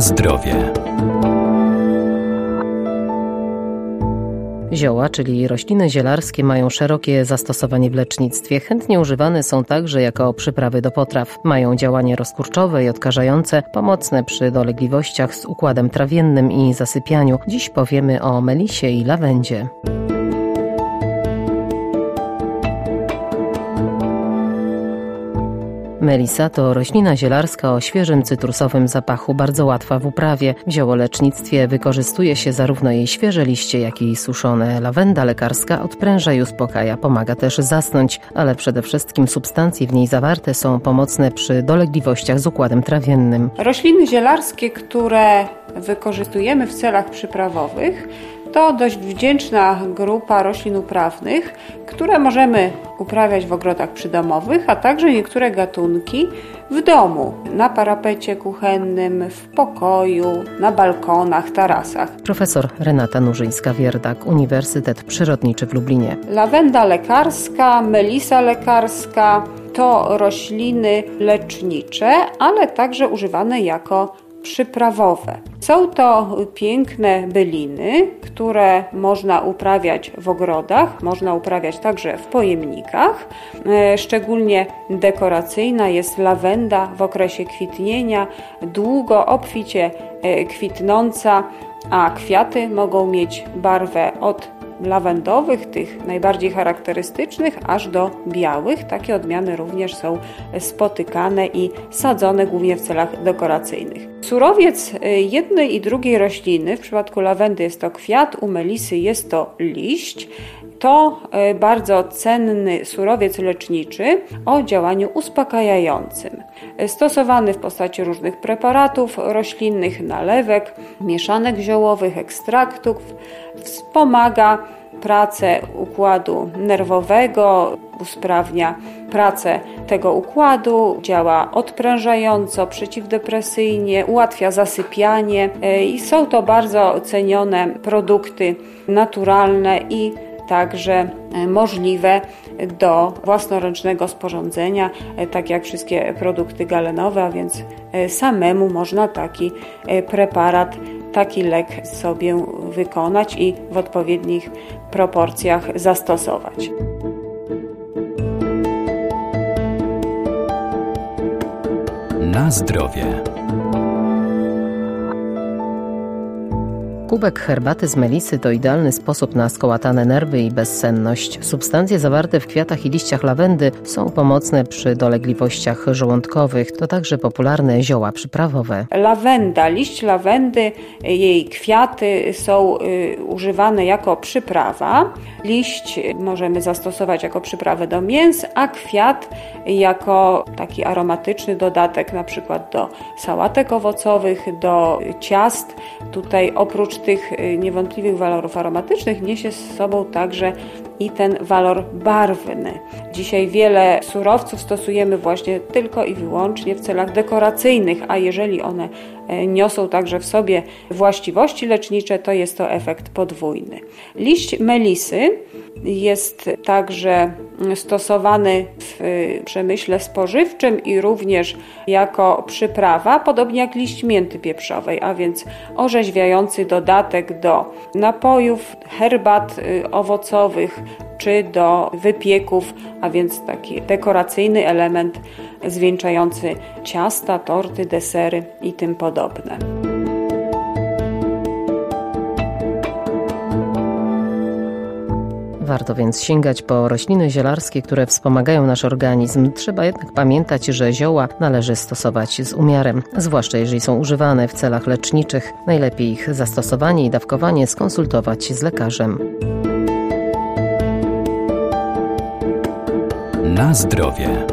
Zdrowie. Zioła, czyli rośliny zielarskie, mają szerokie zastosowanie w lecznictwie. Chętnie używane są także jako przyprawy do potraw. Mają działanie rozkurczowe i odkażające, pomocne przy dolegliwościach z układem trawiennym i zasypianiu. Dziś powiemy o melisie i lawendzie. Melisa to roślina zielarska o świeżym cytrusowym zapachu, bardzo łatwa w uprawie. W ziołolecznictwie wykorzystuje się zarówno jej świeże liście, jak i suszone. Lawenda lekarska odpręża i uspokaja, pomaga też zasnąć, ale przede wszystkim substancje w niej zawarte są pomocne przy dolegliwościach z układem trawiennym. Rośliny zielarskie, które wykorzystujemy w celach przyprawowych, to dość wdzięczna grupa roślin uprawnych, które możemy uprawiać w ogrodach przydomowych, a także niektóre gatunki w domu, na parapecie kuchennym, w pokoju, na balkonach, tarasach. Profesor Renata Nurzyńska-Wierdak, Uniwersytet Przyrodniczy w Lublinie. Lawenda lekarska, melisa lekarska to rośliny lecznicze, ale także używane jako przyprawowe. Są to piękne byliny, które można uprawiać w ogrodach, można uprawiać także w pojemnikach. E, szczególnie dekoracyjna jest lawenda w okresie kwitnienia, długo obficie e, kwitnąca, a kwiaty mogą mieć barwę od lawendowych, tych najbardziej charakterystycznych, aż do białych. Takie odmiany również są spotykane i sadzone głównie w celach dekoracyjnych. Surowiec y, jednej i drugiej rośliny, w przypadku lawendy jest to kwiat, u melisy jest to liść. To y, bardzo cenny surowiec leczniczy o działaniu uspokajającym. Stosowany w postaci różnych preparatów roślinnych, nalewek, mieszanek ziołowych, ekstraktów, wspomaga pracę układu nerwowego, usprawnia pracę tego układu, działa odprężająco, przeciwdepresyjnie, ułatwia zasypianie e, i są to bardzo cenione produkty naturalne i także e, możliwe do własnoręcznego sporządzenia, e, tak jak wszystkie produkty galenowe, a więc samemu można taki preparat taki lek sobie wykonać i w odpowiednich proporcjach zastosować. Na zdrowie. Kubek herbaty z melisy to idealny sposób na skołatane nerwy i bezsenność. Substancje zawarte w kwiatach i liściach lawendy są pomocne przy dolegliwościach żołądkowych. To także popularne zioła przyprawowe. Lawenda, liść lawendy, jej kwiaty są y, używane jako przyprawa. Liść możemy zastosować jako przyprawę do mięs, a kwiat jako taki aromatyczny dodatek na przykład do sałatek owocowych, do ciast. Tutaj oprócz tych y, niewątpliwych walorów aromatycznych niesie z sobą także i ten walor barwny. Dzisiaj wiele surowców stosujemy właśnie tylko i wyłącznie w celach dekoracyjnych, a jeżeli one e, niosą także w sobie właściwości lecznicze, to jest to efekt podwójny. Liść melisy jest także stosowany w przemyśle spożywczym i również jako przyprawa, podobnie jak liść mięty pieprzowej, a więc orzeźwiający dodatek do napojów, herbat y, owocowych czy do wypieków, a więc taki dekoracyjny element zwieńczający ciasta, torty, desery i tym podobne. Warto więc sięgać po rośliny zielarskie, które wspomagają nasz organizm. Trzeba jednak pamiętać, że zioła należy stosować z umiarem, zwłaszcza jeżeli są używane w celach leczniczych. Najlepiej ich zastosowanie i dawkowanie skonsultować z lekarzem. Na zdrowie.